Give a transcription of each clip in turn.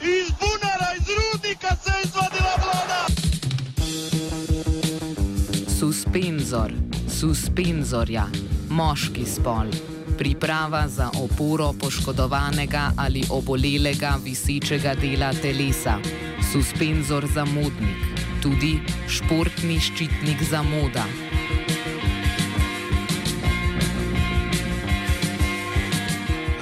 iz bunara, iz rudnika se je izvadila voda. Suspenzor, suspenzorja, moški spol. Priprava za oporo poškodovanega ali obolelega visečega dela telesa. Suspenzor za modnik, tudi športni ščitnik za moda.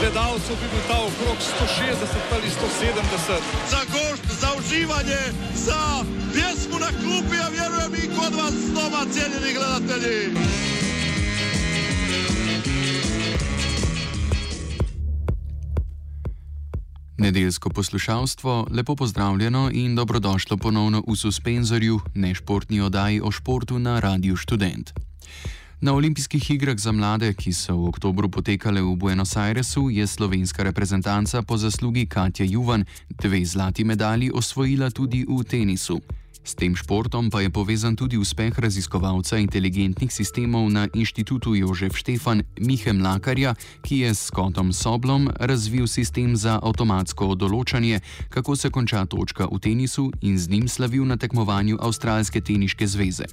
gledalcev, bi bil ta okrog 160 ali 170. Za gošt, za uživanje, za pjesmu na klupi, ja vjerujem i kod vas doma, cijenjeni gledatelji. Nedeljsko poslušalstvo, lepo pozdravljeno in dobrodošlo ponovno v suspenzorju, nešportni oddaji o športu na Radiu Student. Na olimpijskih igrah za mlade, ki so v oktobru potekale v Buenos Airesu, je slovenska reprezentanca po zaslugi Katja Juvan dve zlati medalji osvojila tudi v tenisu. S tem športom pa je povezan tudi uspeh raziskovalca inteligentnih sistemov na inštitutu Jožef Štefan Mihe Mlakarja, ki je s Scottom Soblom razvil sistem za avtomatsko določanje, kako se konča točka v tenisu in z njim slavil na tekmovanju Avstralske teniške zveze.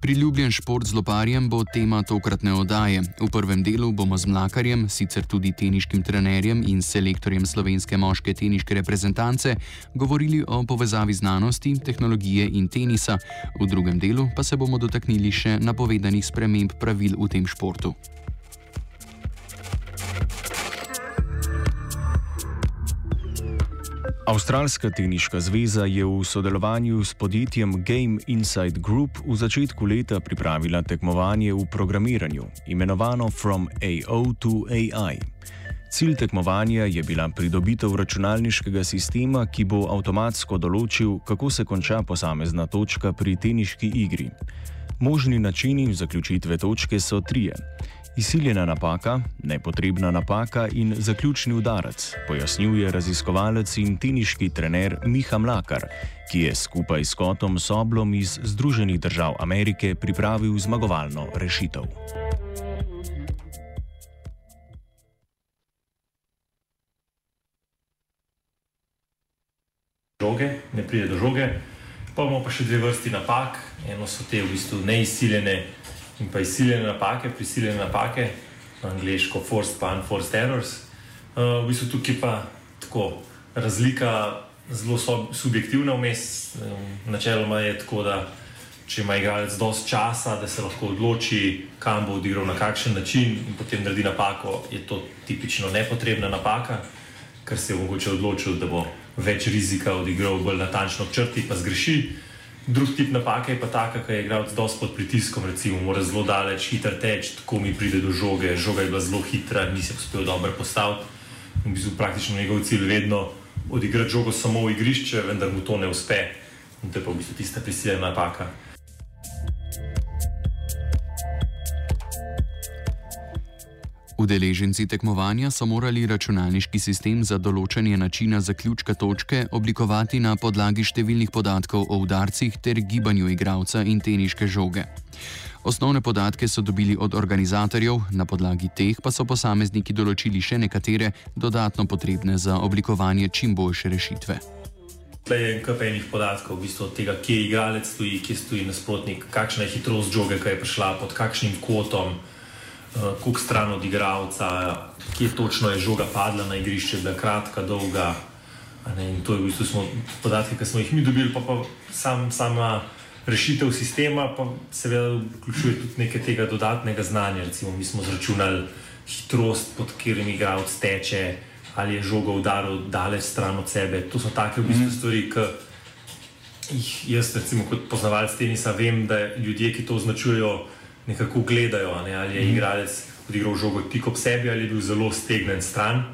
Priljubljen šport z loparjem bo tema tokratne oddaje. V prvem delu bomo z Mlakarjem, sicer tudi teniškim trenerjem in selektorjem slovenske moške teniške reprezentance, govorili o povezavi znanosti, tehnologije in tenisa, v drugem delu pa se bomo dotaknili še napovedanih sprememb pravil v tem športu. Avstralska teniška zveza je v sodelovanju s podjetjem Game Inside Group v začetku leta pripravila tekmovanje v programiranju, imenovano From AO to AI. Cilj tekmovanja je bila pridobitev računalniškega sistema, ki bo avtomatsko določil, kako se konča posamezna točka pri teniški igri. Možni načini zaključitve točke so trije. Izsiljena napaka, nepotrebna napaka in zaključni udarec, pojasnjuje raziskovalec in teniški trener Miha Mlakar, ki je skupaj s Kotom Soblom iz Združenih držav Amerike pripravil zmagovalno rešitev. Žoge, ne pride do žoge, pa imamo pa še dve vrsti napak. Eno so te v bistvu neizsiljene in pa izsiljene napake, prisiljene napake, angliško forced pa unforced errors. Uh, v bistvu tukaj pa tako razlika zelo subjektivna vmes. Um, načeloma je tako, da če ima igralec dosti časa, da se lahko odloči, kam bo odigral, na kakšen način in potem naredi napako, je to tipično nepotrebna napaka, ker se je mogoče odločil, da bo več rizika odigral bolj natančno črti, pa zgreši. Drugi tip napake je pa taka, ki je igral dosti pod pritiskom, recimo, mora zelo daleč, hiter teč, tako mi pride do žoge, žoga je bila zelo hitra, nisem uspel dobro postaviti. In bi bil praktično njegov cilj vedno odigrati žogo samo v igrišče, vendar mu to ne uspe. In to je pa v bistvu tista prisiljena napaka. Udeleženci tekmovanja so morali računalniški sistem za določanje načina zaključka točke oblikovati na podlagi številnih podatkov o udarcih ter gibanju igralca in teniške žoge. Osnovne podatke so dobili od organizatorjev, na podlagi teh pa so posamezniki določili še nekatere dodatno potrebne za oblikovanje čim boljše rešitve. Tukaj je nekaj enih podatkov, v bistvu od tega, kje igralec stoji, kje stoji nasprotnik, kakšna je hitrost žoge, ki je prišla pod kakšnim kotom uh, koliko stran od igralca, kje točno je žoga padla na igrišče, da je kratka, dolga. In to je v bistvu smo, podatki, ki smo jih mi dobili, pa, pa sam, sama rešitev sistema, pa seveda vključuje tudi nekaj tega dodatnega znanja. Recimo, mi smo zračunali hitrost, pod katerim igralec teče, ali je žoga udaril daleč stran od sebe. To so take v bistvu mhm. stvari, ki jih jaz, recimo, kot poznavalec tenisa, vem, da ljudje, ki to označujejo nekako gledajo, ne, ali je mm. igralec odigral žogo tik ob sebi ali je bil zelo stegnen stran.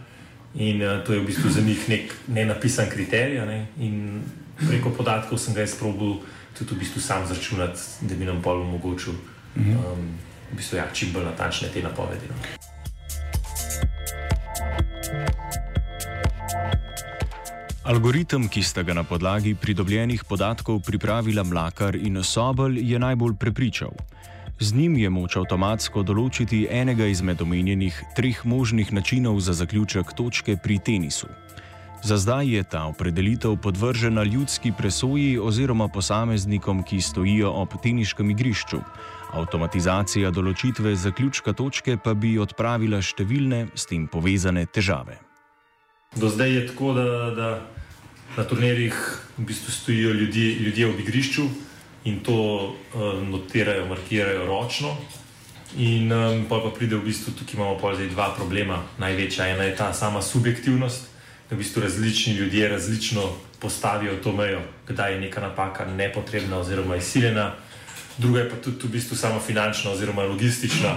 In uh, to je v bistvu za njih nek nenapisan kriterij. Ne, in preko podatkov sem ga izprobil tudi v bistvu sam zračunati, da bi nam pol omogočil um, v bistvu, ja, čim bolj natančne te napovedi. No. Algoritem, ki sta ga na podlagi pridobljenih podatkov pripravila Mlakar in Sobel, je najbolj prepričal. Z njim je moč avtomatsko določiti enega izmed omenjenih treh možnih načinov za zaključek točke pri tenisu. Za zdaj je ta opredelitev podvržena ljudski presoji oziroma posameznikom, ki stojijo ob teniškem igrišču. Avtomatizacija določitve zaključka točke pa bi odpravila številne s tem povezane težave. Do zdaj je tako, da, da na turnirjih v bistvu stojijo ljudje, ljudje v igrišču in to uh, notirajo, markirajo ročno. In um, pa, pa pride v bistvu tukaj imamo pa zdaj dva problema. Največja ena je ta sama subjektivnost, da v bistvu različni ljudje različno postavijo to mejo, kdaj je neka napaka nepotrebna oziroma izsiljena. Druga je pa tudi v bistvu samo finančna oziroma logistična,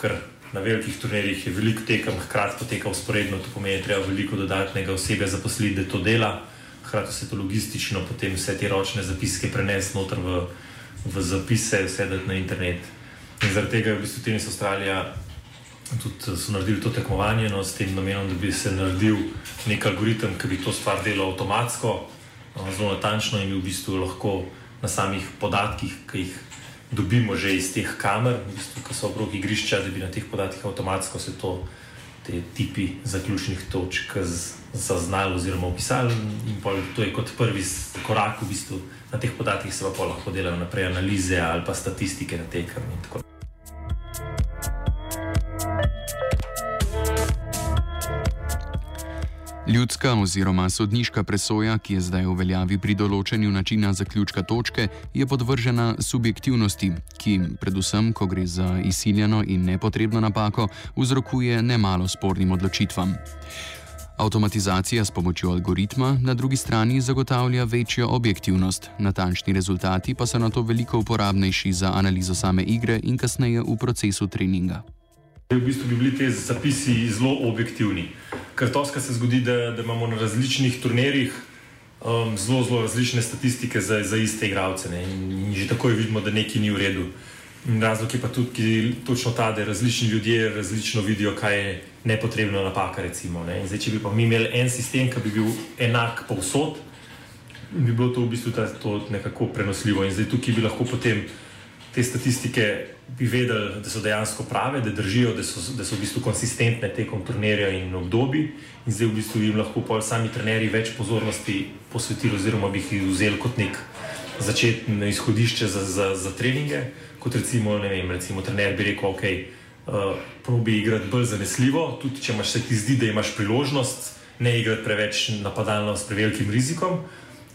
ker na velikih turnirjih je veliko tekem, hkrati poteka usporedno, to pomeni, da je treba veliko dodatnega osebja zaposliti, da to dela hkrati se to logistično, potem vse te ročne zapiske prenesti noter v, v zapise, vse dati na internet. In zaradi tega je v bistvu Tenis Avstralija tudi so naredili to tekmovanje no, s tem namenom, da bi se naredil nek algoritem, ki bi to stvar delal avtomatsko, no, zelo natančno in bi v bistvu lahko na samih podatkih, ki jih dobimo že iz teh kamer, v bistvu, ki so okrog igrišča, da bi na teh podatkih avtomatsko se to te tipi zaključnih točk zaznali oziroma opisali. To je kot prvi korak, v bistvu na teh podatkih se pa lahko delajo naprej analize ali pa statistike na tekem. Ljudska oziroma sodniška presoja, ki je zdaj v veljavi pri določanju načina zaključka točke, je podvržena subjektivnosti, ki, predvsem, ko gre za izsiljeno in nepotrebno napako, vzrokuje nemalo spornim odločitvam. Avtomatizacija s pomočjo algoritma na drugi strani zagotavlja večjo objektivnost, natančni rezultati pa so na to veliko uporabnejši za analizo same igre in kasneje v procesu treninga. V bistvu bi bili ti zapisi zelo objektivni. Ker to, se zgodi, da, da imamo na različnih turnirjih um, zelo, zelo različne statistike za, za iste igralce. In, že takoj vidimo, da nekaj ni v redu. In razlog je pa tudi točno ta, da različni ljudje različno vidijo, kaj je nepotrebna napaka. Recimo, zdaj, če bi pa mi imeli en sistem, ki bi bil enak povsod, bi bilo to v bistvu ta, to nekako prenosljivo. In zdaj tukaj bi lahko potem te statistike bi vedeli, da so dejansko prave, da držijo, da so, da so v bistvu konsistentne tekom turnirja in obdobij. In zdaj v bistvu jim lahko pol sami trenerji več pozornosti posvetili, oziroma bi jih vzeli kot nek začetno izhodišče za, za, za treninge. Kot recimo, ne vem, recimo trener bi rekel, ok, uh, probi igrati bolj zanesljivo, tudi če imaš se ti zdi, da imaš priložnost, ne igrati preveč napadalno s prevelikim rizikom.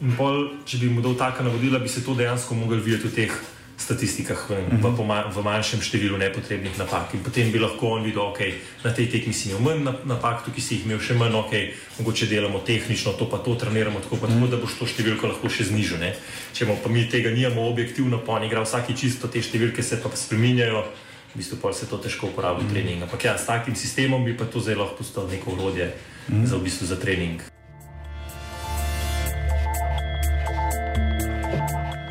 In pol, če bi mu dal taka navodila, bi se to dejansko mogli videti v teh statistikah v, uh -huh. v, v manjšem številu nepotrebnih napak. In potem bi lahko on videl, da okay, na tej tekmi si imel manj napak, tukaj si jih imel še manj, ok, mogoče delamo tehnično, to pa to treniramo tako, pa tako, da boš to številko lahko še znižal. Ne? Če pa mi tega nimamo objektivno, pa on igra vsaki čisto, te številke se pa spreminjajo. V bistvu pa se to težko uporablja v mm. treningu. Ampak ja, s takim sistemom bi pa to zelo lahko postalo neko urodje mm. za, v bistvu, za trening.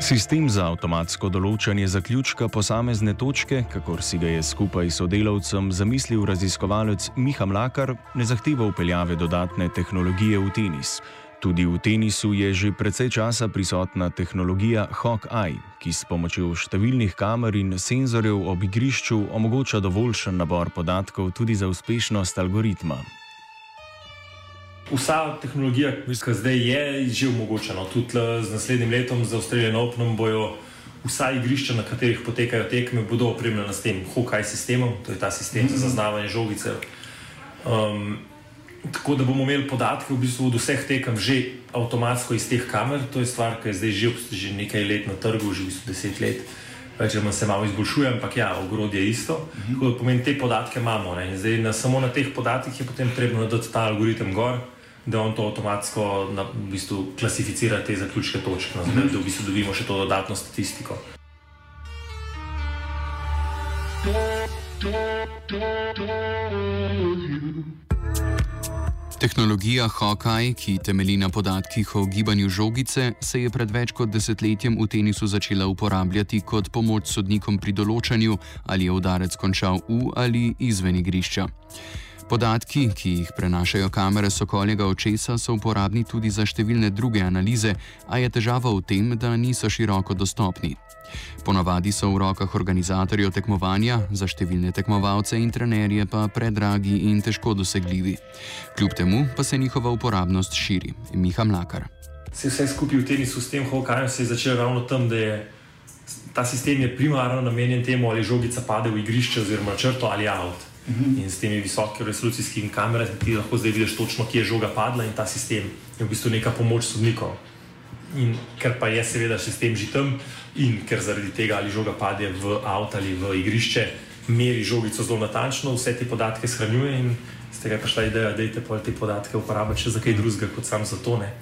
Sistem za avtomatsko določanje zaključka posamezne točke, kakor si ga je skupaj s sodelavcem zamislil raziskovalec Miha Mlakar, ne zahteva upeljave dodatne tehnologije v tenis. Tudi v tenisu je že precej časa prisotna tehnologija Hawkeye, ki s pomočjo številnih kamer in senzorjev ob igrišču omogoča dovoljšen nabor podatkov tudi za uspešnost algoritma vsa tehnologija, ki zdaj je že omogočena, tudi z naslednjim letom za Avstralijo Open bojo vsa igrišča, na katerih potekajo tekme, bodo opremljena s tem Hawkeye sistemom, to je ta sistem mm -hmm. za mhm. zaznavanje žogice. Um, tako da bomo imeli podatke v bistvu od vseh tekem že avtomatsko iz teh kamer. To je stvar, ki je zdaj že, že nekaj let na trgu, že v bistvu deset let. Če se malo izboljšuje, ampak ja, ogrodje je isto. Uh -huh. Tako da pomeni, te podatke imamo. Zdaj, na, samo na teh podatkih je potem treba dodati ta algoritem gor, da on to avtomatsko na, v bistvu, klasificira te zaključke točk, no, mm -hmm. da v bistvu dobimo še to dodatno statistiko. Tehnologija Hawkeye, ki temelji na podatkih o gibanju žogice, se je pred več kot desetletjem v tenisu začela uporabljati kot pomoč sodnikom pri določanju, ali je udarec končal v ali izven igrišča. Podatki, ki jih prenašajo kamere sokoljega očesa, so uporabni tudi za številne druge analize, a je težava v tem, da niso široko dostopni. Ponavadi so v rokah organizatorjev tekmovanja, za številne tekmovalce in trenerje pa predragi in težko dosegljivi. Kljub temu pa se njihova uporabnost širi. Miha Mlakar. Se vse skupaj v tenisu s tem Hawkeyeom se je začelo ravno tam, da je ta sistem je primarno namenjen temu, ali žogica pade v igrišče oziroma črto ali out. -hmm. In s temi visokimi resolucijskimi kamerami ti lahko zdaj vidiš točno, kje je žoga padla in ta sistem je v bistvu neka pomoč sodnikov. In ker pa je seveda sistem že tam in ker zaradi tega ali žoga pade v avto ali v igrišče, meri žogico zelo natančno, vse te podatke shranjuje in z tega je prišla ideja, da je te podatke uporabljati še za kaj drugega kot sam za to. Ne.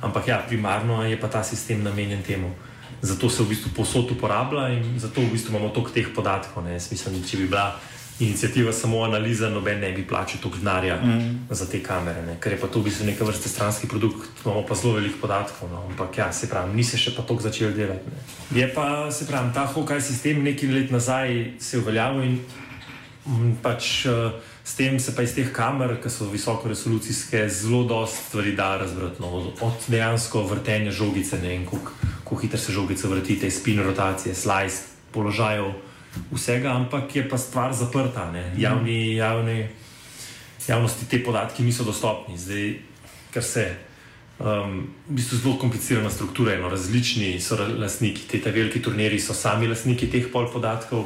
Ampak ja, primarno je pa ta sistem namenjen temu. Zato se v bistvu posod uporablja in zato v bistvu imamo toliko teh podatkov. Ne. Jaz mislim, da če bi bila inicijativa samo analiza, noben ne bi plačal toliko denarja mm. za te kamere, ne? ker je pa to v bistvu neka vrsta stranski produkt, imamo pa zelo veliko podatkov. No? Ampak ja, se pravi, ni se še pa toliko začel delati. Ne? Je pa, se pravi, ta hokaj sistem nekaj let nazaj se je uveljavil in m, pač. Uh, S tem se pa iz teh kamer, ki so visoko resolucijske, zelo dosta stvari da razbrati. No, od dejansko vrtenja žogice, ne vem, kako hitro se žogice vrti, te spin rotacije, slice, položajev vsega, ampak je pa stvar zaprta. Javni, javni, javnosti te podatki niso dostopni, zdaj, ker se. Um, v bistvu zelo komplicirana struktura, eno različni so lastniki. Te, te veliki turniri so sami lastniki teh pol podatkov,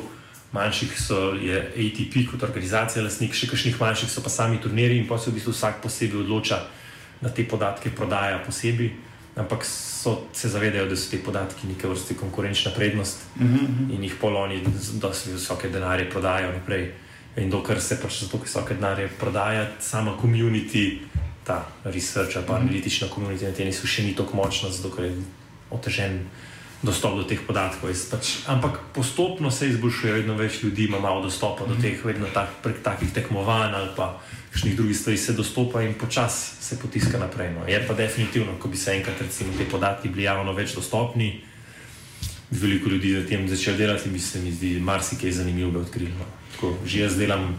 manjših so je ATP kot organizacija lastnik, še kakšnih manjših so pa sami turniri in pa se v bistvu vsak posebej odloča, da te podatke prodaja posebej ampak so, se zavedajo, da so ti podatki neke vrste konkurenčna prednost uh mhm, -huh. Mhm. in jih poloni, da se visoke denarje prodajajo naprej. In dokler se pač za to visoke denarje prodaja, sama komunity, ta research ali pa mhm. analitična komunity na tenisu še ni tako močna, zato ker je otežen dostop do teh podatkov. Pač, ampak postopno se izboljšuje, vedno več ljudi ima malo dostopa do teh, vedno tak, prek takih tekmovanj ali pa kakšnih drugih stvari se dostopa in počasi se potiska naprej. No. Je pa definitivno, ko bi se enkrat recimo, te podatki bili javno več dostopni, bi veliko ljudi za tem začelo delati in bi se mi zdi marsikaj zanimivo odkrili. No. Tako, že jaz delam,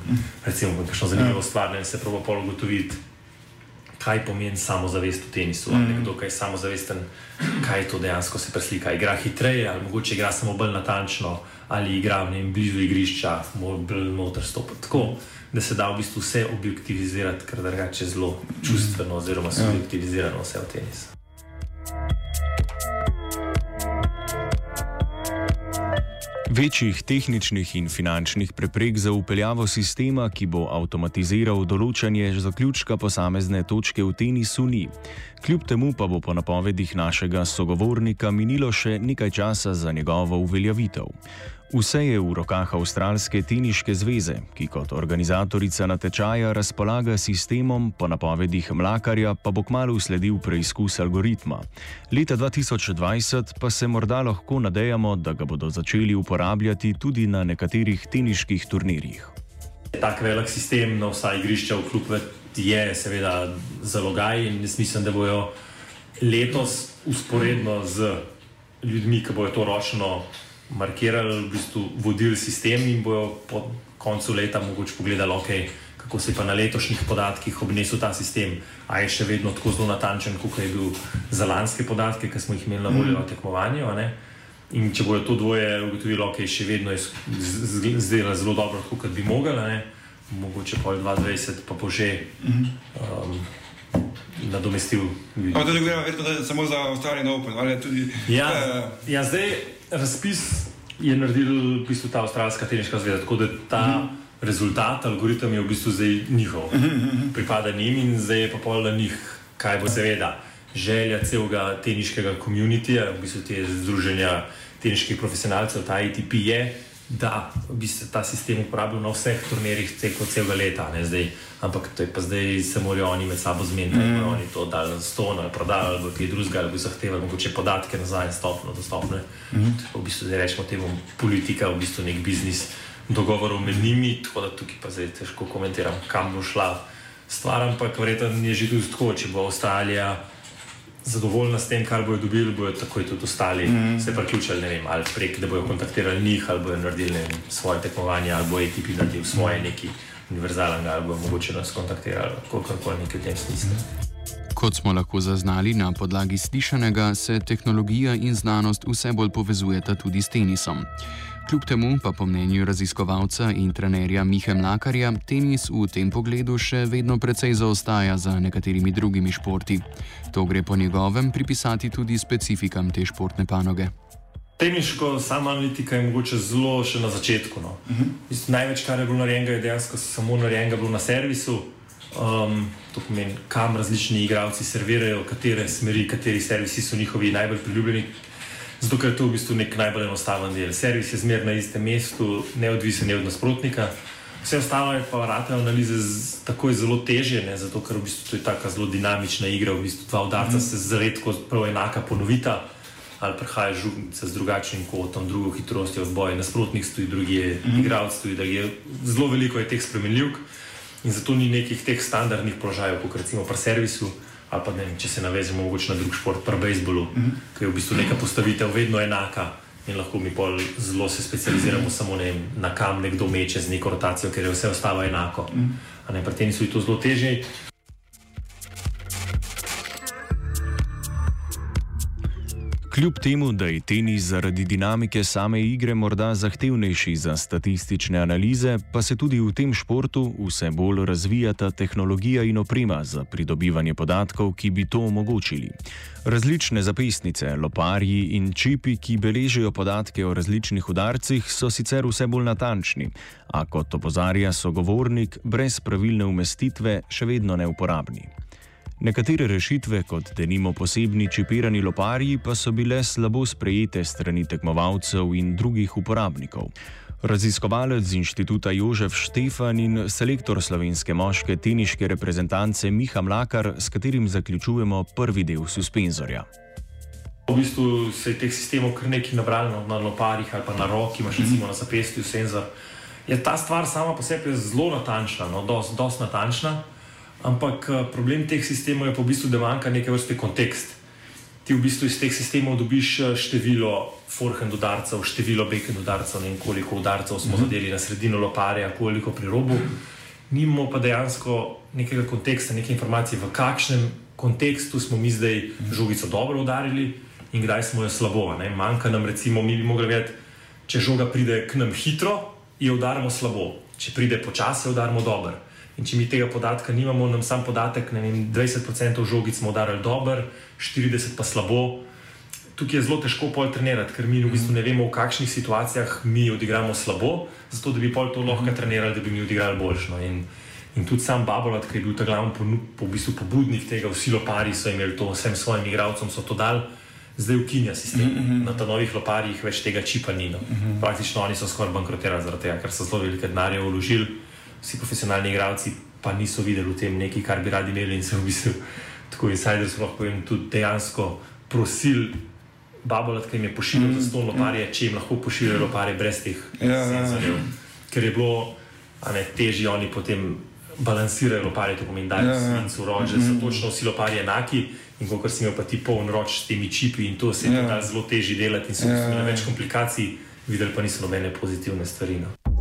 recimo, kakšno zanimivo stvar, da se pravi pol ugotoviti. Kaj pomeni samozavest v tenisu? Mm. Nekdo, ki je samozavesten, kaj to dejansko se preslika. Igra hitreje, ali mogoče igra samo bolj natančno, ali igra v nekem blizu igrišča, bolj noter stopiti. Tako. Da se da v bistvu vse objektivizirati, kar drugače zelo čustveno, oziroma ja. subjektivizirano vse v tenisu. Večjih tehničnih in finančnih preprek za upeljavo sistema, ki bo avtomatiziral določanje zaključka posamezne točke v tenisu, ni. Kljub temu pa bo po napovedih našega sogovornika minilo še nekaj časa za njegovo uveljavitev. Vse je v rokah Avstralske teniške zveze, ki kot organizatorica natečaja razpolaga sistemom, po napovedih Mlakarja pa bo kmalo sledil preizkus algoritma. Leta 2020 pa se morda lahko nadejamo, da ga bodo začeli uporabljati tudi na nekaterih teniških turnirjih. Tak velik sistem na vsa igrišča v klubu je seveda zalogaj in mislim, da bojo letos usporedno z ljudmi, ki bojo to ročno markirali, v bistvu vodili sistem in bojo po koncu leta mogoče pogledali, okay, kako se je pa na letošnjih podatkih obnesel ta sistem, a je še vedno tako zelo natančen, kot je bil za lanske podatke, ki smo jih imeli na voljo mm. tekmovanju. In če bojo to dvoje ugotovili, da okay, je še vedno zdelo zelo dobro, kot bi mogli, mogoče pol 22, pa bo že. Mm. Um, Nadomestil. To je samo za Avstralijo, ali tudi. Ja, uh, ja, zdaj razpis je naredil v bistvu ta Avstralska teniška zveza, tako da ta mhm. -huh. rezultat, algoritem je v bistvu zdaj njihov, -huh. Mhm. pripada njim in zdaj je pa pol na njih, kaj bo seveda želja celega teniškega komunitija, v bistvu te združenja teniških profesionalcev, ta ITP je da bi se ta sistem uporabljal na vseh turnirjih tekom celega leta. Ampak to je pa zdaj, se morajo oni med sabo zmeniti, mm. da oni to dali na ston ali prodali ali kaj drugega, ali bi zahtevali mogoče podatke nazaj, stopno dostopne. Mm. V bistvu zdaj rečemo temu politika, v bistvu nek biznis dogovorov med njimi, tako da tukaj pa zdaj težko komentiram, kam bo šla stvar, ampak verjetno je že tudi tako, če bo Avstralija zadovoljna s tem, kar bojo dobili, bojo takoj tudi ostali mm se priključili, ne vem, ali prek, da bojo kontaktirali njih, ali bojo naredili vem, svoje tekmovanje, ali bo ATP naredil svoje neki univerzalnega, ali bojo mogoče nas kontaktirali, kakorkoli nekaj v tem smislu. -hmm. Kot smo lahko zaznali na podlagi slišanega, se tehnologija in znanost vse bolj povezujeta tudi s tenisom. Kljub temu pa po mnenju raziskovalca in trenerja Mihe Mlakarja, tenis v tem pogledu še vedno precej zaostaja za nekaterimi drugimi športi. To gre po njegovem pripisati tudi specifikam te športne panoge. Tehniško, sama analitika je mogoče zelo še na začetku. No. Uh mhm. -huh. Največ, kar je bilo narejenega, je dejansko samo narejenega na servisu. Um, to pomeni, kam različni igralci servirajo, katere smeri, kateri servisi so njihovi najbolj priljubljeni. Zato, ker je to v bistvu nek najbolj enostaven del. Servis je zmerno na istem mestu, neodvisen je od nasprotnika. Vse ostalo je pa vrate analize z, tako zelo teže, ne? zato ker v bistvu to je tako zelo dinamična igra. V bistvu dva udarca mm. se zelo redko prav enaka ponovita, ali prihaja žugnica z drugačnim kotom, drugo hitrostjo v boju, nasprotnik stoji, drugi je mm. igralec stoji, drugi je zelo veliko je teh spremenljivk. In zato ni nekih teh standardnih položajev, kot recimo pri servisu, ali pa ne, če se navezemo mogoče na drug šport, pri bejzbolu, mm -hmm. ki je v bistvu neka postavitev vedno enaka in lahko mi bolj zelo se specializiramo samo ne, na kam nekdo meče z neko rotacijo, ker je vse ostalo enako. Mm -hmm. Pri tem so to zelo težje. Kljub temu, da je tenis zaradi dinamike same igre morda zahtevnejši za statistične analize, pa se tudi v tem športu vse bolj razvijata tehnologija in oprema za pridobivanje podatkov, ki bi to omogočili. Različne zapisnice, loparji in čipi, ki beležijo podatke o različnih udarcih, so sicer vse bolj natančni, a kot opozarja sogovornik, brez pravilne umestitve še vedno neuporabni. Nekatere rešitve, kot denimo posebni čipirani loparji, pa so bile slabo sprejete strani tekmovalcev in drugih uporabnikov. Raziskovalec z inštituta Jožef Štefan in selektor slovenske moške teniške reprezentance Miha Mlakar, s katerim zaključujemo prvi del suspenzorja. V bistvu se je teh sistemov kar nekaj nabralo na loparjih ali pa na roki, imaš recimo na zapestju senzor. Je ta stvar sama po sebi zelo natančna, no, dosti dos natančna. Ampak eh, problem teh sistemov je pa v bistvu, da manjka neke vrste kontekst. Ti v bistvu iz teh sistemov dobiš eh, število forehand udarcev, število backhand udarcev, ne vem koliko udarcev smo -hmm. zadeli na sredino loparja, koliko pri robu. Nimamo pa dejansko nekega konteksta, neke informacije, v kakšnem kontekstu smo mi zdaj žogico dobro udarili in kdaj smo jo slabo. Ne? Manjka nam, recimo, mi bi mogli vedeti, če žoga pride k nam hitro, jo udarimo slabo, če pride počasi, jo udarimo dobro. In če mi tega podatka nimamo, nam sam podatek, ne vem, 20% žogic smo udarili dobro, 40% pa slabo. Tukaj je zelo težko pol trenirati, ker mi v bistvu ne vemo, v kakšnih situacijah mi odigramo slabo, zato da bi pol to lahko trenirali, da bi mi odigrali boljšno. In, in tudi sam Babolat, ki je bil ta glavni po, po, v bistvu pobudnik tega, vsi lopari so imeli to, vsem svojim igralcem so to dali, zdaj ukinja sistem. Mm -hmm. Na ta novih loparjih več tega čipa ni. No. Mm -hmm. Praktično oni so skoraj bankrotirali zaradi tega, ker so zelo velike denarje vložili vsi profesionalni igralci pa niso videli v tem nekaj, kar bi radi imeli in se v bistvu tako insidersko lahko povem tudi dejansko prosil. Babolat, ki jim je pošiljal mm, za sto loparje, mm. če jim lahko pošiljajo loparje brez teh ja, ja, ja. senzorjev. Ker je bilo ne, težje, oni potem balansirajo loparje, to pomeni, da ja, ja. so rože, mm. so točno vsi loparji enaki. In ko si imel pa ti poln roč s temi čipi, in to se je ja. zelo težje delati, in so ja, imeli ja. več komplikacij, videli pa niso nobene pozitivne stvari. No.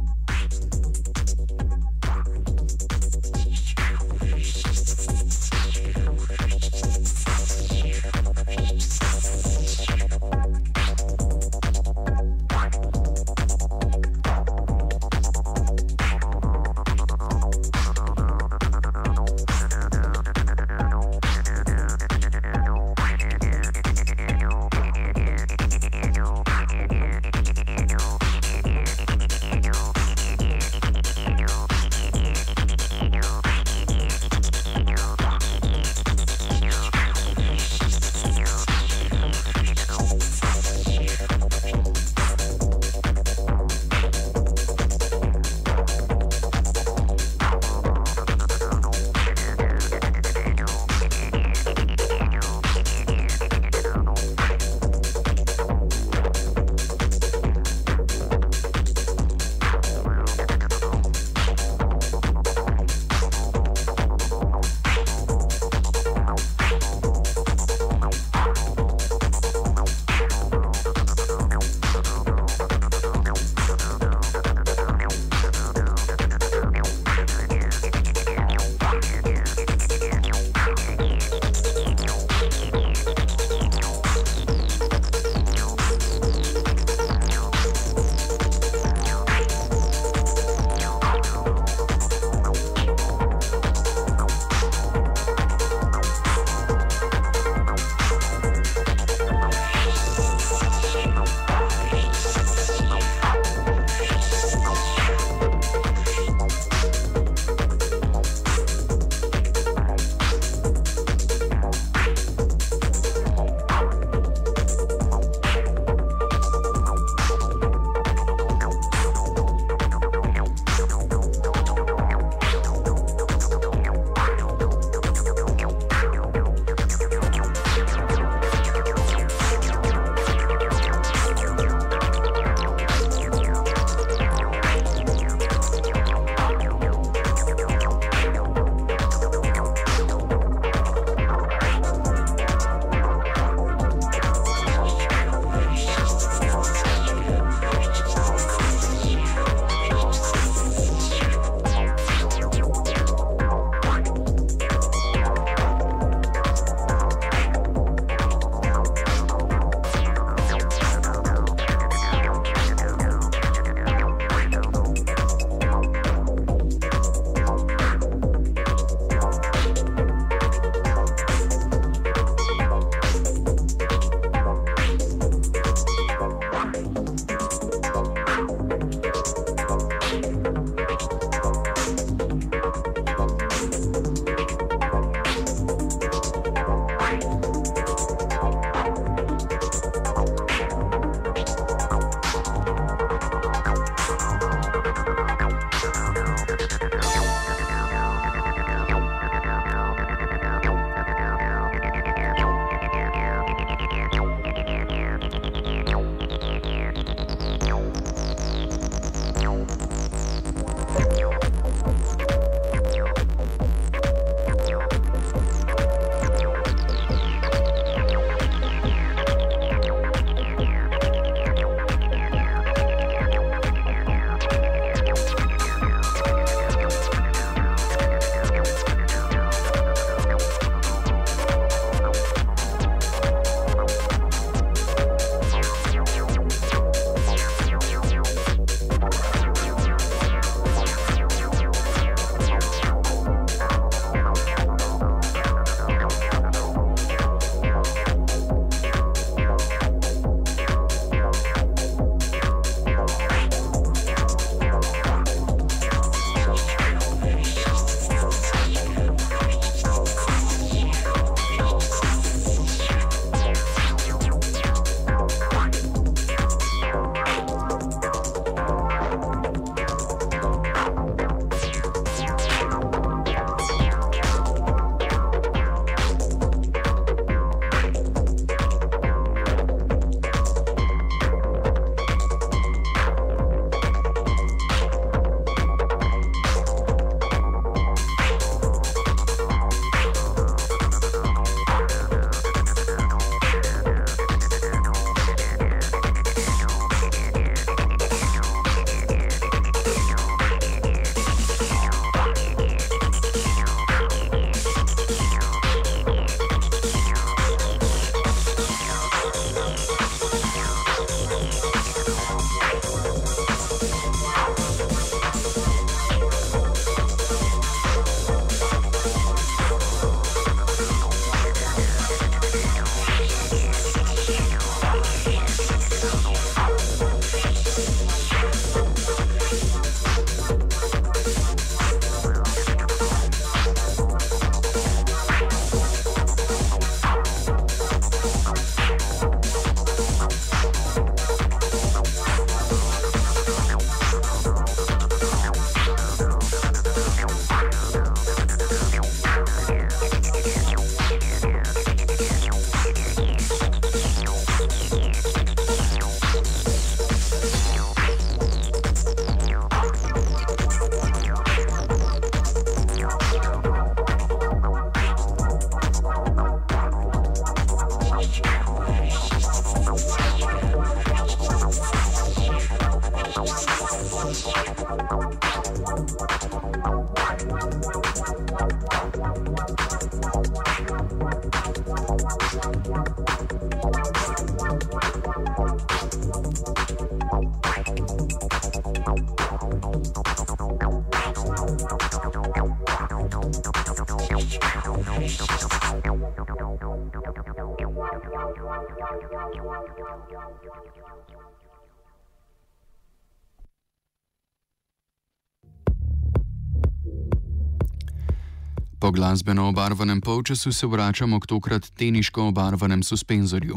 Po glasbeno obarvanem polčasu se vračamo k tokrat teniško obarvanem suspenzorju.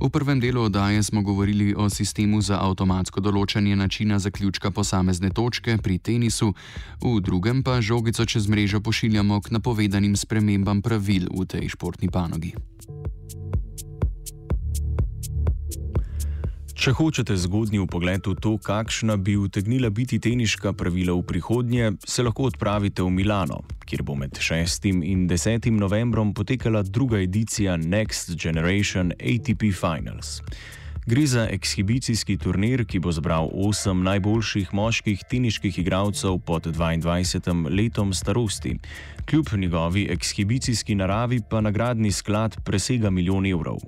V prvem delu oddaje smo govorili o sistemu za avtomatsko določanje načina zaključka posamezne točke pri tenisu, v drugem pa žogico čez mrežo pošiljamo k napovedanim spremembam pravil v tej športni panogi. Če hočete zgodnji pogled v to, kakšna bi utegnila biti teniška pravila v prihodnje, se lahko odpravite v Milano, kjer bo med 6. in 10. novembrom potekala druga edicija Next Generation ATP Finals. Gre za ekshibicijski turnir, ki bo zbral osem najboljših moških teniških igralcev pod 22 letom starosti. Kljub njegovi ekshibicijski naravi pa nagradni sklad presega milijon evrov.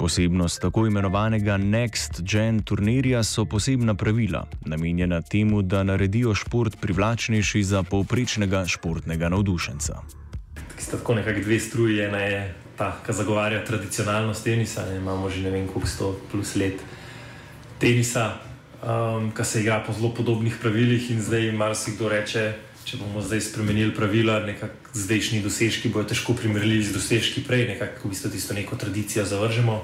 Posebnost tako imenovanega Next Gen turnirja so posebna pravila, namenjena temu, da naredijo šport privlačnejši za povprečnega športnega navdušenca. Tako nekako dve struji, ena je ta, ki zagovarja tradicionalnost tenisa. Ne, imamo že ne vem koliko sto plus let tenisa, um, ki se igra po zelo podobnih pravilih in zdaj marsikdo reče. Če bomo zdaj spremenili pravila, nekako zdajšnji dosežki bodo težko primerljivi z dosežki prej, nekako v bistvu tisto neko tradicijo zavržemo.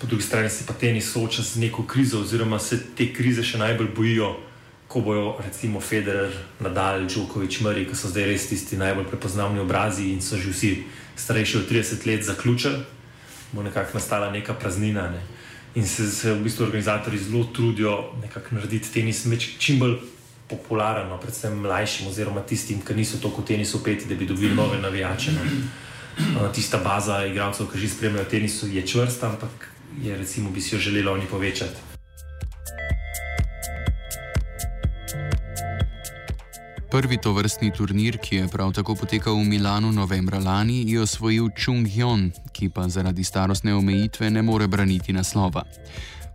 Po drugi strani se pa tenis sooča z neko krizo, oziroma se te krize še najbolj bojijo, ko bojo recimo Federer, Nadal, Djokovic, Murray, ki so zdaj res tisti najbolj prepoznavni obrazi in so že vsi starejši od 30 let zaključili, bo nekako nastala neka praznina. Ne? In se, se v bistvu organizatori zelo trudijo nekako narediti tenis čim bolj popularen, no, predvsem mlajšim, oziroma tistim, ki niso toliko v tenisu peti, da bi dobili nove navijače. No. Tista baza igralcev, ki že spremljajo tenis, je čvrsta, ampak je, recimo, bi si jo želeli oni povečati. Prvi to vrstni turnir, ki je prav tako potekal v Milanu novembra lani, je osvojil Chung Hyun, ki pa zaradi starostne omejitve ne more braniti naslova.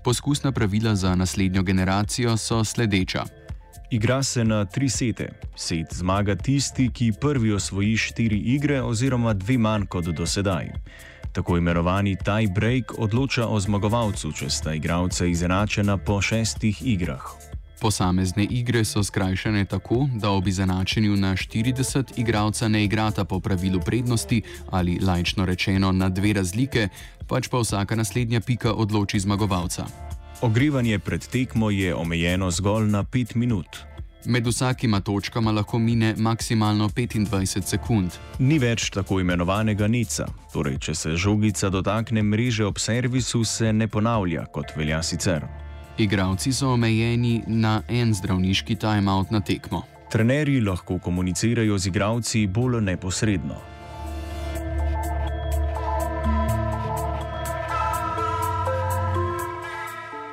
Poskusna pravila za naslednjo generacijo so sledeča. Igra se na tri sete. Set zmaga tisti, ki prvi osvoji štiri igre oziroma dve manj kot do sedaj. Tako imenovani tie break odloča o zmagovalcu, če sta igralca izenačena po šestih igrah. Posamezne igre so skrajšane tako, da ob izenačenju na 40 igralca ne igrata po pravilu prednosti ali lajčno rečeno na dve razlike, pač pa vsaka naslednja pika odloči zmagovalca. Ogrevanje pred tekmo je omejeno zgolj na 5 minut. Med vsakima točkama lahko mine maksimalno 25 sekund. Ni več tako imenovanega nica, torej če se žogica dotakne mreže ob servisu, se ne ponavlja kot velja sicer. Igravci so omejeni na en zdravniški timeout na tekmo. Trenerji lahko komunicirajo z igravci bolj neposredno.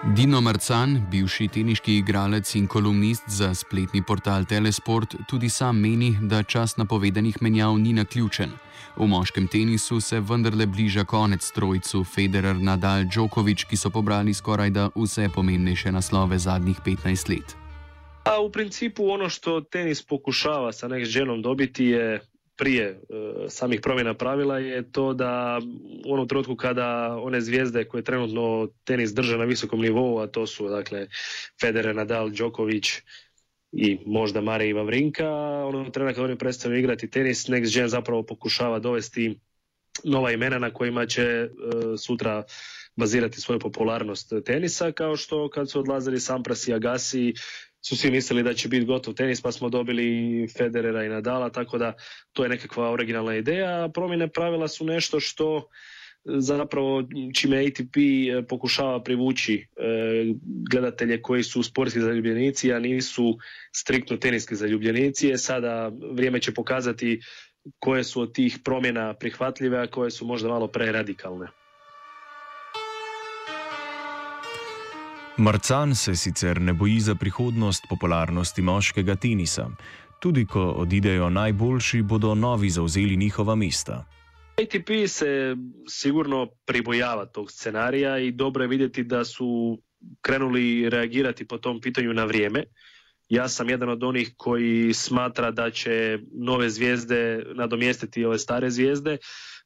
Dino Marcan, bivši teniški igralec in kolumnist za spletni portal Telesport, tudi sam meni, da čas napovedanih menjav ni na ključen. V moškem tenisu se vendarle bliža konec trojcu Federer, Nadal, Djokovic, ki so pobrali skoraj da vse pomembnejše naslove zadnjih 15 let. A u principu ono što tenis pokušava sa next genom dobiti je prije e, samih promjena pravila je to da u onom trenutku kada one zvijezde koje trenutno tenis drže na visokom nivou, a to su dakle Federer, Nadal, Djokovic i možda Mare i Vavrinka, ono trenutka kada oni prestanu igrati tenis, Next Gen zapravo pokušava dovesti nova imena na kojima će e, sutra bazirati svoju popularnost tenisa, kao što kad su odlazili Sampras i Agassi, su svi mislili da će biti gotov tenis pa smo dobili Federera i Nadala, tako da to je nekakva originalna ideja. Promjene pravila su nešto što zapravo čime ATP e, pokušava privući e, gledatelje koji su sportski zaljubljenici, a nisu striktno teniski zaljubljenici. Sada vrijeme će pokazati koje su od tih promjena prihvatljive, a koje su možda malo preradikalne. Marcan se sicer ne boji za prihodnost popularnosti moškega tenisa. Tudi ko odidejo najboljši, bodo novi zauzeli njihova mesta. ATP se sigurno pribojava tog scenarija i dobro je vidjeti da su krenuli reagirati po tom pitanju na vrijeme. Ja sam jedan od onih koji smatra da će nove zvijezde nadomjestiti ove stare zvijezde.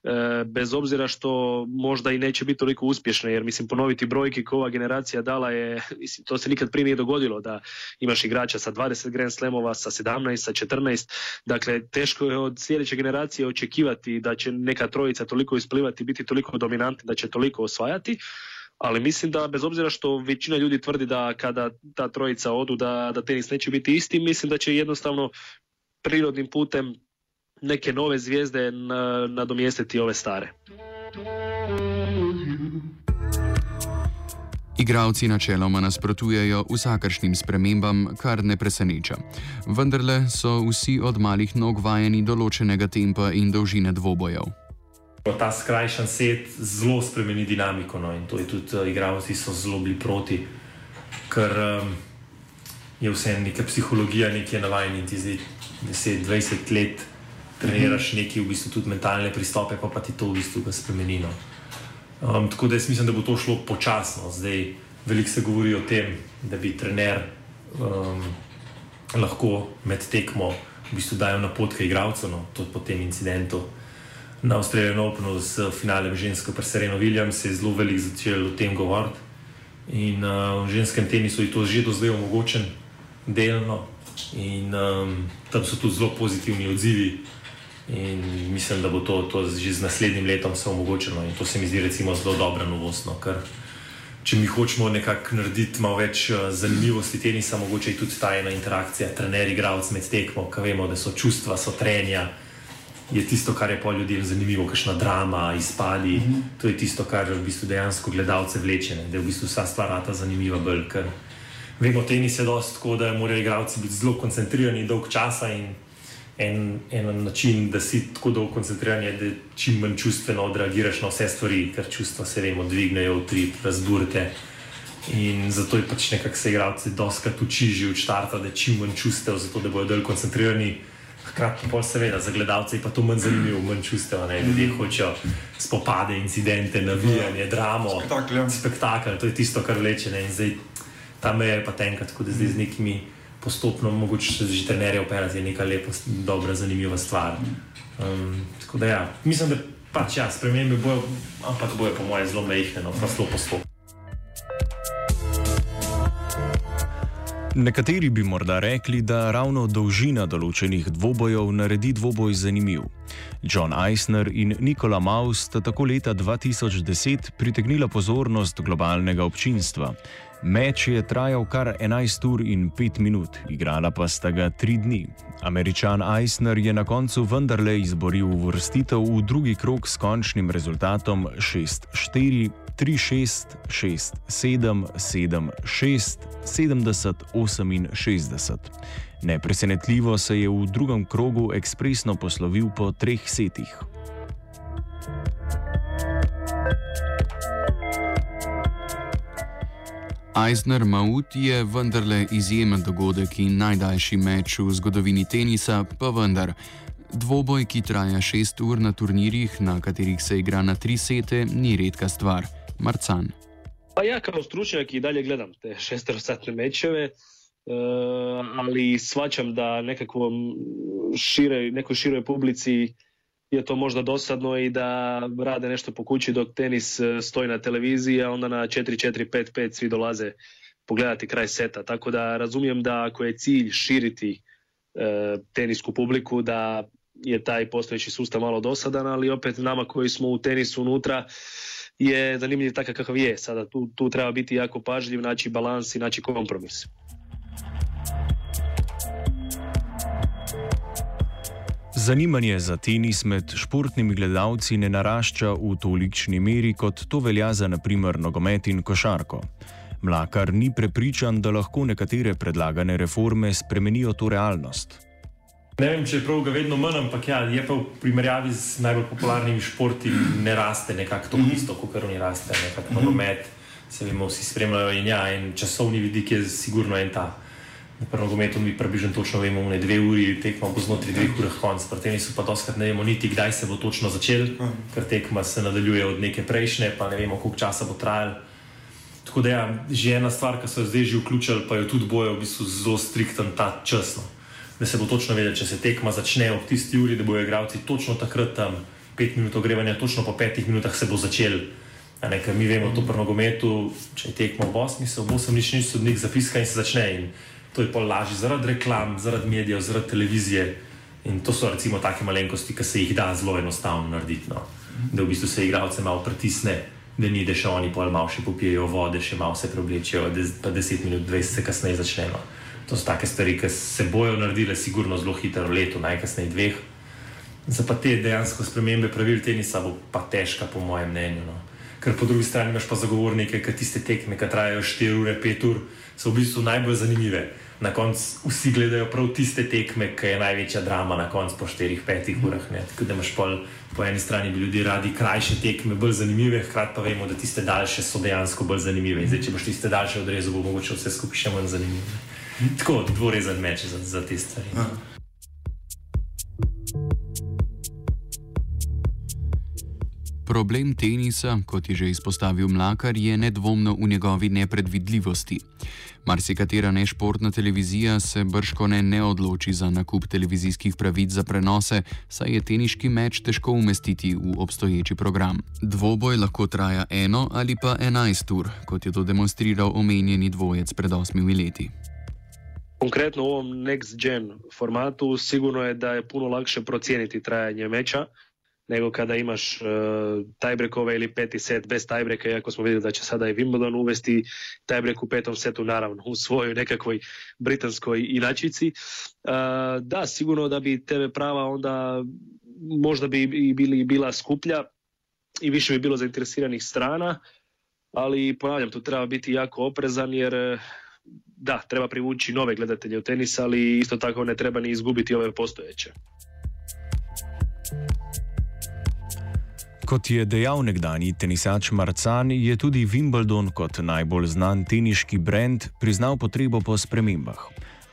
E, bez obzira što možda i neće biti toliko uspješne, jer mislim ponoviti brojke koje ova generacija dala je, mislim, to se nikad prije nije dogodilo da imaš igrača sa 20 Grand Slamova, sa 17, sa 14, dakle teško je od sljedeće generacije očekivati da će neka trojica toliko isplivati, biti toliko dominantni, da će toliko osvajati, ali mislim da bez obzira što većina ljudi tvrdi da kada ta trojica odu da, da tenis neće biti isti, mislim da će jednostavno prirodnim putem neke nove zvijezde nadomjestiti ove stare. Igravci načeloma nasprotujejo vsakršnim spremembam, kar ne preseneča. Vendarle so vsi od malih nog vajeni določenega tempa in dolžine dvobojev. Ta skrajšan set zelo spremeni dinamiko, no, in to je tudi uh, igravci so zelo bili proti, ker um, je vse neka psihologija, nekaj navajen in ti zdaj 10-20 let treniraš neki v bistvu tudi mentalne pristope, pa, pa ti to v bistvu spremeni. No. Um, tako da jaz mislim, da bo to šlo počasno. Zdaj, veliko se govori o tem, da bi trener um, lahko med tekmo v bistvu dajal napotke igralcev, no, tudi po tem incidentu. Na Avstralijan Openu s finalem žensko, pa Sereno Williams je zelo veliko začel o tem govoriti. In uh, v ženskem tenisu je to že do zdaj omogočen, delno. In um, tam so tudi zelo pozitivni odzivi. In mislim, da bo to, to že z naslednjim letom se omogočilo. In to se mi zdi recimo zelo dobra novost. No, ker če mi hočemo nekako narediti malo več uh, zanimivosti tenisa, mogoče je tudi ta ena interakcija, trener, igralec med tekmo, ki vemo, da so čustva, so trenja. Je tisto, kar je po ljudem zanimivo, kakšna drama, izpadi. Mm -hmm. To je tisto, kar v bistvu dejansko gledalce vleče, ne? da je v bistvu vsa stvar ta zanimiva. Bolj, ker vemo, tenis je dosti tako, da morajo igralci biti zelo koncentrirani dolg časa in en, en način, da si tako dolgo koncentriran, da čim manj čustveno odreagiraš na vse stvari, ker čustva se vemo, dvignejo v tri, razburite. In zato je pač nekako se igralci doskrat uči že od začetka, da čim manj čustev, zato da bodo bolj koncentrirani. Hkrati pa seveda za gledalce je pa to manj zanimivo, manj čustev. Ljudje mm. hočejo spopade, incidente, navijanje, ja. dramo, spektakel. Ja. spektakel. To je tisto, kar vleče. Ne? In zdaj ta meja je pa tenka, tako da zdaj z nekimi postopno, mogoče se že trenerje operati, je neka lepa, dobra, zanimiva stvar. Um, tako da ja, mislim, da pač ja, spremembe bojo, ampak bojo po mojem zelo mehne, no, pa zelo postopno. Nekateri bi morda rekli, da ravno dolžina določenih dvobojev naredi dvoboj zanimiv. John Eisner in Nikola Maus sta tako leta 2010 pritegnila pozornost globalnega občinstva. Meč je trajal kar 11 ur in 5 minut, igrala pa sta ga 3 dni. Američan Eisner je na koncu vendarle izboril vrstitev v drugi krok s končnim rezultatom 6-4, 3-6, 6-7, 7-6, 70-68. Nepresenetljivo se je v drugem krogu ekspresno poslovil po treh setih. Eisner Maut je vendarle izjemen dogodek in najdaljši meč v zgodovini tenisa, pa vendar. Dvoboj, ki traja šest ur na turnirjih, na katerih se igra na tri sete, ni redka stvar. Marcan. Pa ja, kao stručnjak i dalje gledam te šesterosatne mečeve, e, ali svačam da nekakvom šire, nekoj široj publici je to možda dosadno i da rade nešto po kući dok tenis e, stoji na televiziji, a onda na 4-4-5-5 svi dolaze pogledati kraj seta. Tako da razumijem da ako je cilj širiti e, tenisku publiku, da je taj postojeći sustav malo dosadan, ali opet nama koji smo u tenisu unutra je zanimljiv takav kakav je. Sada tu, tu treba biti jako pažljiv, naći balans i naći kompromis. Zanimanje za tenis med športnimi gledalci ne narašča v tolikšni meri, kot to velja za naprimer nogomet in košarko. Mlakar ni prepričan, da lahko nekatere predlagane reforme spremenijo to realnost. Ne vem, če je prav, ga vedno manj, ampak ja, je pa v primerjavi z najbolj popularnimi športi ne raste nekako tako mhm. isto, kot kar oni raste, nekako nogomet, se vemo, vsi spremljajo in ja, en časovni vidik je sigurno en ta. Na nogometu mi približno točno vemo, da je dve uri tekmo, bo znotraj dveh ur konc. Pri tem so pa doskrat ne vemo niti, kdaj se bo točno začel, ker tekma se nadaljuje od neke prejšnje, pa ne vemo, koliko časa bo trajal. Tako da, ja, že ena stvar, ki so jo zdaj že vključili, pa je tudi bojo v bistvu zelo strikten ta čas. No. Da se bo točno vedel, če se tekma začne ob tisti uri, da bojo igralci točno takrat tam, pet minut ogrevanja, točno po petih minutah se bo začel. Ne, mi vemo, to pri nogometu, če je tekmo v 8, se v 8 nič nič sodnik zapiska in se začne. In to je pa lažje zaradi reklam, zaradi medijev, zaradi televizije. In to so recimo take malenkosti, ki se jih da zelo enostavno narediti. No. Da v bistvu se igralce malo pritisne, da ni, da še oni pol malo še popijejo vode, še malo se preoblečejo, pa 10 minut, 20 se kasneje začne. No. To so take stvari, ki se bojo naredile, sigurno zelo hitro, leto, najkasneje dveh. Za pa te dejansko spremembe pravil tenisa bo pa težka, po mojem mnenju. No. Ker po drugi strani imaš pa zagovornike, ki tiste tekme, ki trajajo 4 ure, 5 ur, so v bistvu najbolj zanimive na koncu vsi gledajo prav tiste tekme, ki je največja drama na koncu po 4-5 urah. Ne? Tako da imaš pol, po eni strani bi ljudje radi krajše tekme, bolj zanimive, hkrati pa vemo, da tiste daljše so dejansko bolj zanimive. In zdaj, če boš tiste daljše odrezal, bo mogoče vse skupaj še manj zanimivo. Tako, dvorezen meč za, za te stvari. Aha. Problem tenisa, kot je že izpostavil Mlakar, je nedvomno v njegovi nepredvidljivosti. Marsikatera nešportna televizija se brško ne, ne odloči za nakup televizijskih pravic za prenose, saj je teniški meč težko umestiti v obstoječi program. Dvoboj lahko traja eno ali pa enajst ur, kot je to demonstriral omenjeni dvojec pred osmimi leti. Konkretno v ovom Next Gen formatu, sigurno je, da je puno lakše procijeniti trajanje meča. Nego kada imaš uh, ili peti set bez tajbreka, iako smo vidjeli da će sada i Wimbledon uvesti tajbrek u petom setu, naravno, u svojoj nekakvoj britanskoj inačici. Uh, da, sigurno da bi TV prava onda možda bi i bili bila skuplja i više bi bilo zainteresiranih strana, ali ponavljam, tu treba biti jako oprezan jer da, treba privući nove gledatelje u tenis, ali isto tako ne treba ni izgubiti ove postojeće. Kot je dejal nekdani tenisač Marcan, je tudi Wimbledon kot najbolj znan teniški brand priznal potrebo po spremembah.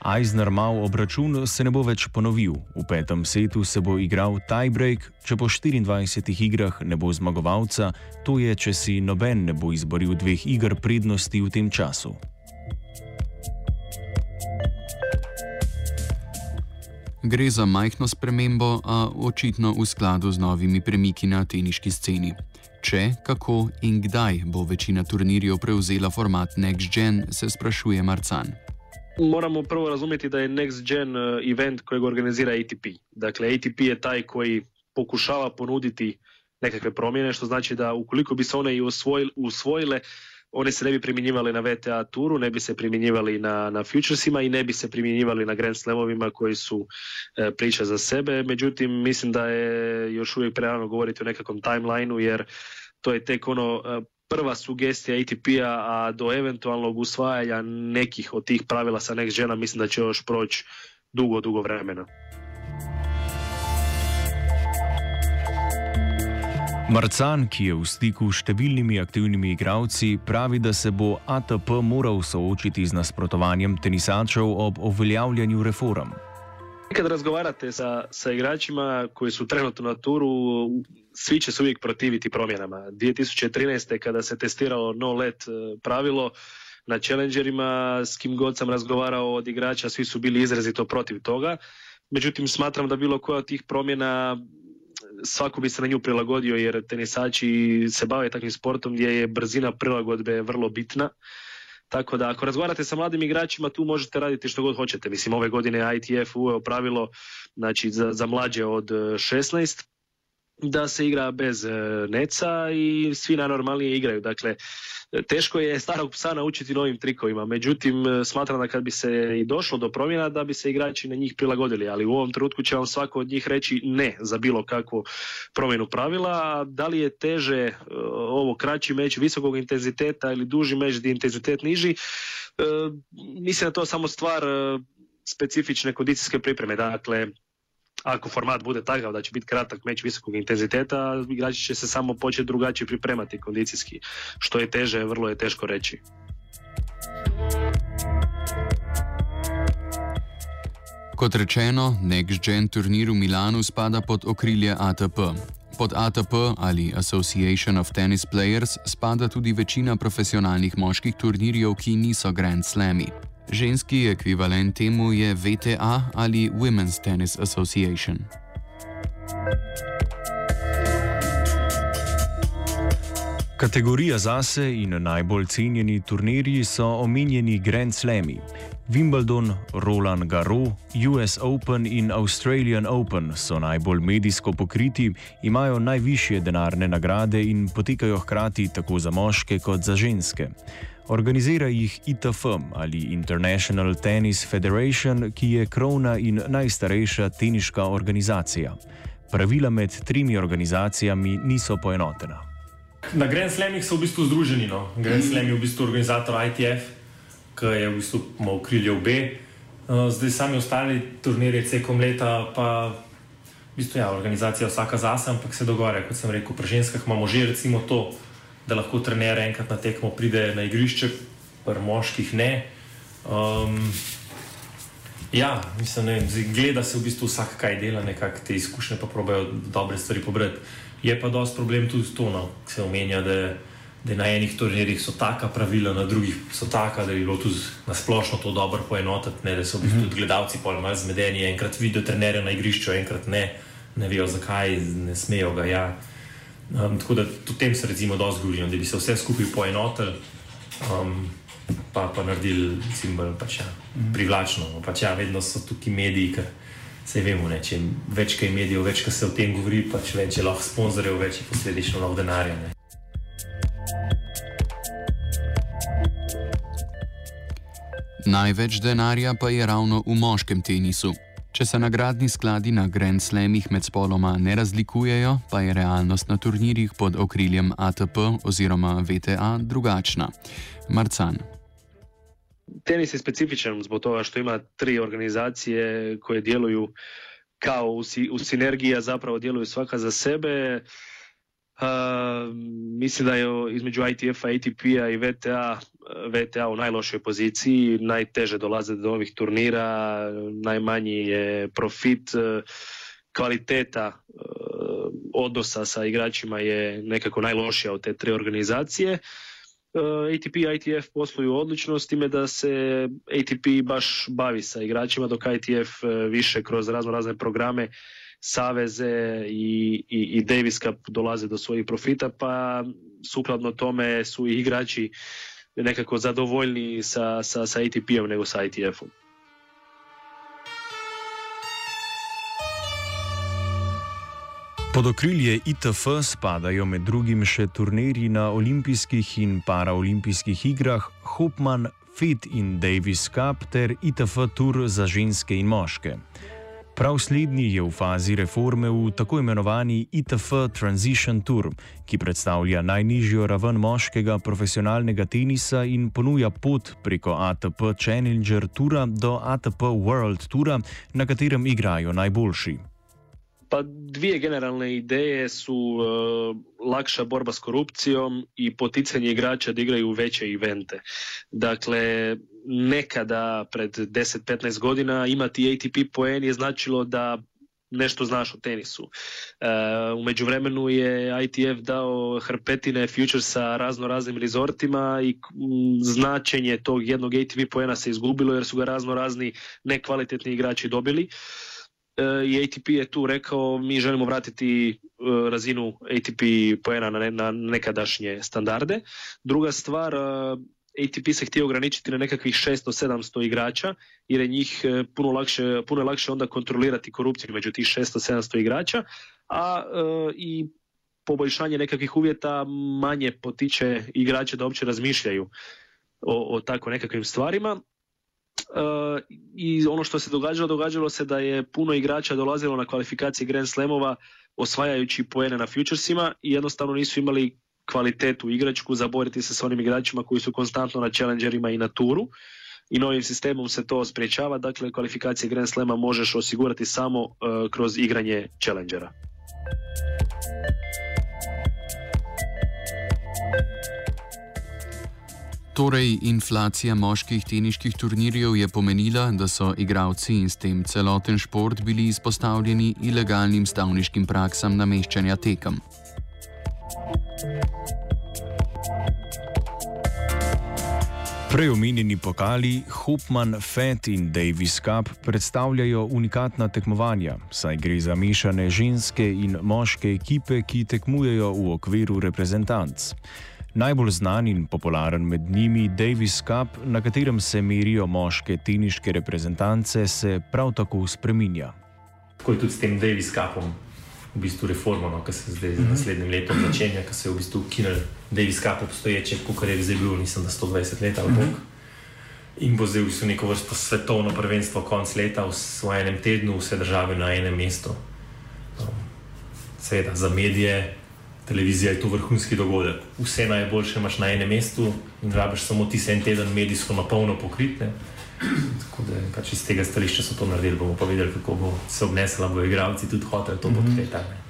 Eisner Mau obračun se ne bo več ponovil. V petem setu se bo igral tiebreak, če po 24 igrah ne bo zmagovalca, to je, če si noben ne bo izboril dveh iger prednosti v tem času. Gre za majhno spremembo, a očitno v skladu z novimi premiki na teniški sceni. Če, kako in kdaj bo večina turnirjev prevzela format Next Gen, se sprašuje Marcan. Moramo prvo razumjeti da je Next Gen eh, event kojeg organizira ATP. Dakle, ATP je taj koji pokušava ponuditi nekakve promjene, što znači da ukoliko bi se one i usvojile, one se ne bi primjenjivali na VTA turu, ne bi se primjenjivali na, na futuresima i ne bi se primjenjivali na Grand Slamovima koji su e, priča za sebe. Međutim, mislim da je još uvijek prerano govoriti o nekakvom timelineu jer to je tek ono e, prva sugestija ATP-a, a do eventualnog usvajanja nekih od tih pravila sa Next Gena mislim da će još proći dugo, dugo vremena. Marcan, ki je v stiku s številnimi aktivnimi igralci, pravi, da se bo ATP moral soočiti z nasprotovanjem tenisačev ob uveljavljanju reform. Kad razgovarate sa, sa igračima koji su trenutno na turu, svi će se uvijek protiviti promjenama. 2013. kada se testiralo no let e, pravilo na challengerima, s kim god sam razgovarao od igrača, svi su bili izrazito protiv toga. Međutim, smatram da bilo koja od tih promjena svako bi se na nju prilagodio jer tenisači se bave takvim sportom gdje je brzina prilagodbe vrlo bitna. Tako da ako razgovarate sa mladim igračima tu možete raditi što god hoćete. Mislim ove godine ITF uveo pravilo znači, za, za mlađe od 16 da se igra bez e, neca i svi najnormalnije igraju. Dakle, teško je starog psa naučiti novim trikovima, međutim e, smatram da kad bi se i došlo do promjena da bi se igrači na njih prilagodili, ali u ovom trenutku će vam svako od njih reći ne za bilo kakvu promjenu pravila. Da li je teže e, ovo kraći meč visokog intenziteta ili duži meč gdje intenzitet niži, mislim da to samo stvar specifične kondicijske pripreme. Dakle, ako format bude takav da će biti kratak meč visokog intenziteta, igrači će se samo početi drugačije pripremati kondicijski. Što je teže, vrlo je teško reći. Kot rečeno, Next Gen turnir v Milanu spada pod okrilje ATP. Pod ATP ali Association of Tennis Players spada tudi večina profesionalnih moških turnirjev, ki niso Grand Slami. Ženski ekvivalent temu je VTA ali Women's Tennis Association. Kategorija zase in najbolj cenjeni turnirji so omenjeni Grand Slami. Wimbledon, Roland Garros, US Open in Australian Open so najbolj medijsko pokriti, imajo najvišje denarne nagrade in potekajo hkrati tako za moške kot za ženske. Organizira jih ITF ali International Tennis Federation, ki je krovna in najstarejša teniška organizacija. Pravila med tremi organizacijami niso poenotena. Na Grand Slamih so v bistvu združeni. No. Grand Slam je v bistvu organizator ITF, ki je v bistvu imel krilje obe. Uh, zdaj sami ostali turnirji tekom leta, pa v bistvu ja, organizacija vsaka zase, ampak se dogovarja, kot sem rekel, pri ženskah imamo že recimo to da lahko trener enkrat na tekmo pride na igrišče, pri moških ne. Um, ja, mislim, ne, gleda se v bistvu vsak, kaj dela, nekako te izkušnje, pa pravijo dobre stvari pobrati. Je pa dosti problem tudi to, no, se omenja, da, da na enih turnirjih so taka pravila, na drugih so taka, da je bilo tudi na splošno to dobro poenotiti, ne, da so v bistvu tudi gledalci pol malo zmedeni, enkrat vidijo trenerja na igrišču, enkrat ne, ne vejo zakaj, ne smejo ga. Ja. Um, tako da tudi tem se recimo dosti zgodijo, da bi se vse skupaj poenotili, um, pa, pa naredili simbol pač, ja, privlačno. No, pač, ja, vedno so tukaj mediji, ker se vemo, ne, če več kaj medijev, več kaj se o tem govori, pač več je lahko sponzorjev, več je posledično lahko denarja. Ne. Največ denarja pa je ravno v moškem tenisu. Če se nagradni skladi na Grand Slamih med spoloma ne razlikujejo, pa je realnost na turnirjih pod okriljem ATP oziroma VTA drugačna. Marcan. Tenis je specifičan zbog toga što ima tri organizacije koje djeluju kao u, si, u sinergiji, a zapravo djeluju svaka za sebe. Uh, mislim da je između ITF-a, ATP-a i VTA VTA u najlošoj poziciji, najteže dolaze do ovih turnira, najmanji je profit, kvaliteta odnosa sa igračima je nekako najlošija od te tri organizacije. ATP i ITF posluju odlično s time da se ATP baš bavi sa igračima dok ITF više kroz razno razne programe saveze i, i, i Davis Cup dolaze do svojih profita pa sukladno tome su i igrači nekako zadovoljniji sa, sa, sa ATP-om nego sa ITF-om. Pod okrilje ITF spadajo med drugim še turnirji na olimpijskih in paraolimpijskih igrah Hopman, Fit in Davis Cup ter ITF Tour za ženske in moške. Prav slednji je v fazi reforme v tako imenovani ITF Transition Tour, ki predstavlja najnižjo raven moškega profesionalnega tenisa in ponuja pot preko ATP Challenger Toura do ATP World Toura, na katerem igrajo najboljši. Pa dvije generalne ideje su uh, lakša borba s korupcijom i poticanje igrača da igraju veće evente. Dakle, nekada pred 10-15 godina imati ATP poen je značilo da nešto znaš o tenisu. Uh, u međuvremenu je ITF dao hrpetine futuresa razno raznim rezortima i značenje tog jednog ATP poena se izgubilo jer su ga razno razni nekvalitetni igrači dobili. I ATP je tu rekao mi želimo vratiti uh, razinu ATP poena na, ne, na nekadašnje standarde. Druga stvar, ATP se htio ograničiti na nekakvih 600-700 igrača jer je njih e, puno lakše, puno je lakše onda kontrolirati korupciju među tih 600-700 igrača, a e, i poboljšanje nekakvih uvjeta manje potiče igrače da uopće razmišljaju o, o tako nekakvim stvarima. E, I ono što se događalo, događalo se da je puno igrača dolazilo na kvalifikacije Grand Slamova osvajajući poene na futuresima i jednostavno nisu imali kvalitetu igračku, zaboriti se s onim igračima koji su konstantno na challengerima i na turu i novim sistemom se to spriječava, dakle kvalifikacije Grand Slema možeš osigurati samo kroz igranje Challengera. Torej, inflacija moških teniških turnirjev je pomenila, da so igralci in s tem celoten šport bili izpostavljeni ilegalnim stavniškim praksam nameščanja tekem. Preomenjeni pokali Hopman, Fett in Davis Cup predstavljajo unikatna tekmovanja, saj gre za mešane ženske in moške ekipe, ki tekmujejo v okviru reprezentanc. Najbolj znan in popularen med njimi Davis Cup, na katerem se merijo moške teniške reprezentance, se prav tako spreminja. Tako je tudi s tem Davis Cupom, v bistvu reformo, no, ki se zdaj z mhm. naslednjim letom začenja, ki se je v bistvu ukinil Davis Cup obstoječe, kot je zdaj bil, nisem da 120 let ali koliko. In bo zdaj v bistvu neko vrsto svetovno prvenstvo konc leta v enem tednu, vse države na enem mestu. Um, seveda za medije televizija je to vrhunski dogodek. Vse najboljše imaš na enem mestu in rabiš samo ti en teden medijsko na polno pokritne. Tako da pač iz tega stališča so to naredili, bomo pa videli, kako bo se obnesla, bo igralci tudi hoteli to podpreti. Mm -hmm.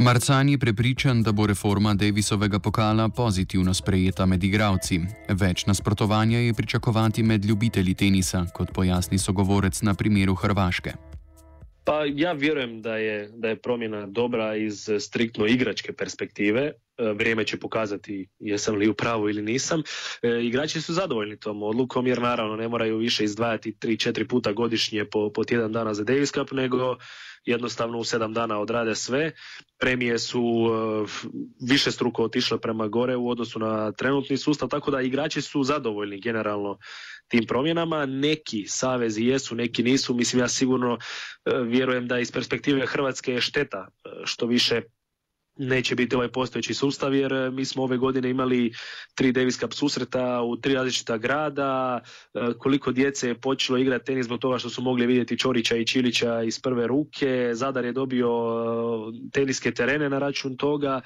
Marcan je prepričan, da bo reforma Davisovega pokala pozitivno sprejeta med igravci. Več nasprotovanja je pričakovati med ljubitelji tenisa, kot pojasni sogovorec na primeru Hrvaške. Pa ja vjerujem da je, da je promjena dobra iz striktno igračke perspektive. E, vrijeme će pokazati jesam li u pravu ili nisam. E, igrači su zadovoljni tom odlukom jer naravno ne moraju više izdvajati 3-4 puta godišnje po, po tjedan dana za Davis Cup, nego jednostavno u sedam dana odrade sve. Premije su e, više struko otišle prema gore u odnosu na trenutni sustav, tako da igrači su zadovoljni generalno tim promjenama. Neki savezi jesu, neki nisu. Mislim, ja sigurno e, vjerujem da iz perspektive Hrvatske je šteta e, što više neće biti ovaj postojeći sustav jer e, mi smo ove godine imali tri Davis Cup susreta u tri različita grada, e, koliko djece je počelo igrati tenis zbog toga što su mogli vidjeti Čorića i Čilića iz prve ruke, Zadar je dobio e, teniske terene na račun toga,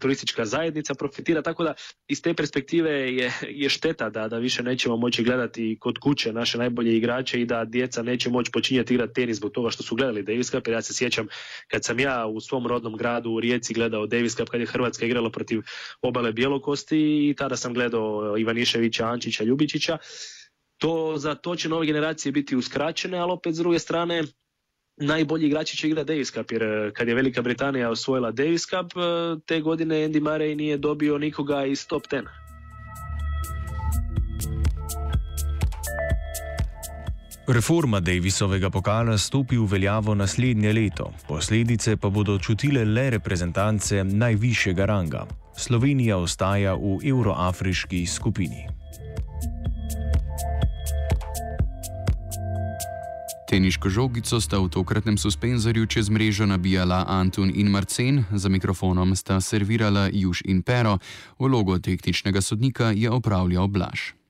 turistička zajednica profitira, tako da iz te perspektive je, je šteta da, da više nećemo moći gledati kod kuće naše najbolje igrače i da djeca neće moći počinjati igrati tenis zbog toga što su gledali Davis Cup, ja se sjećam kad sam ja u svom rodnom gradu u Rijeci gledao Davis Cup kad je Hrvatska igrala protiv obale Bjelokosti i tada sam gledao Ivaniševića, Ančića, Ljubičića. To, za to će nove generacije biti uskraćene, ali opet s druge strane najbolji igrači će igrati Davis Cup, jer eh, kad je Velika Britanija osvojila Davis Cup, eh, te godine Andy Murray nije dobio nikoga iz top 10. Reforma Davisovega pokala stopi v veljavo naslednje leto, posledice pa bodo čutile le reprezentance najvišjega ranga. Slovenija ostaja v euroafriški skupini. Teniško žogico sta v tokratnem suspenzorju čez mrežo nabijala Antun in Marcen, za mikrofonom sta servirala Juž in Pero, vlogo tehničnega sodnika je opravljal Blaž.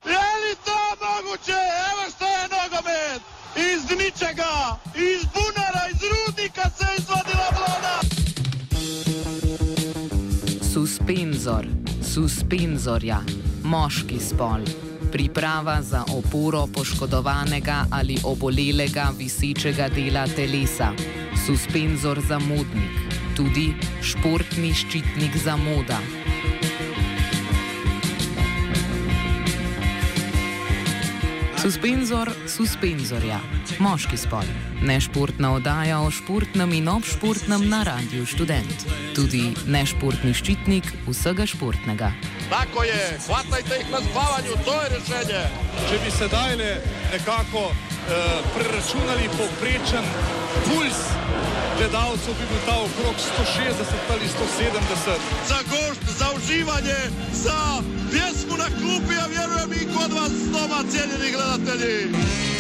Ničega, iz bunara, iz rudnika se je izvadila vlada. Suspenzor, suspenzorja, moški spol. Priprava za oporo poškodovanega ali obolelega visečega dela telesa. Suspenzor za modnik, tudi športni ščitnik za moda. Suspenzor suspenzorja, moški spol, nešportna oddaja o športnem in obšportnem na Radiu Student. Tudi nešportni ščitnik vsega športnega. Tako je, hvatajte jih na spavanju, to je rešenje. Če bi se dajle nekako preračunali povprečen puls gledalcev, bi bil ta okrog 160 ali 170. Za gošt, za uživanje, za pjesmu na klupi, a vjerujem i kod vas doma, cijenjeni gledatelji.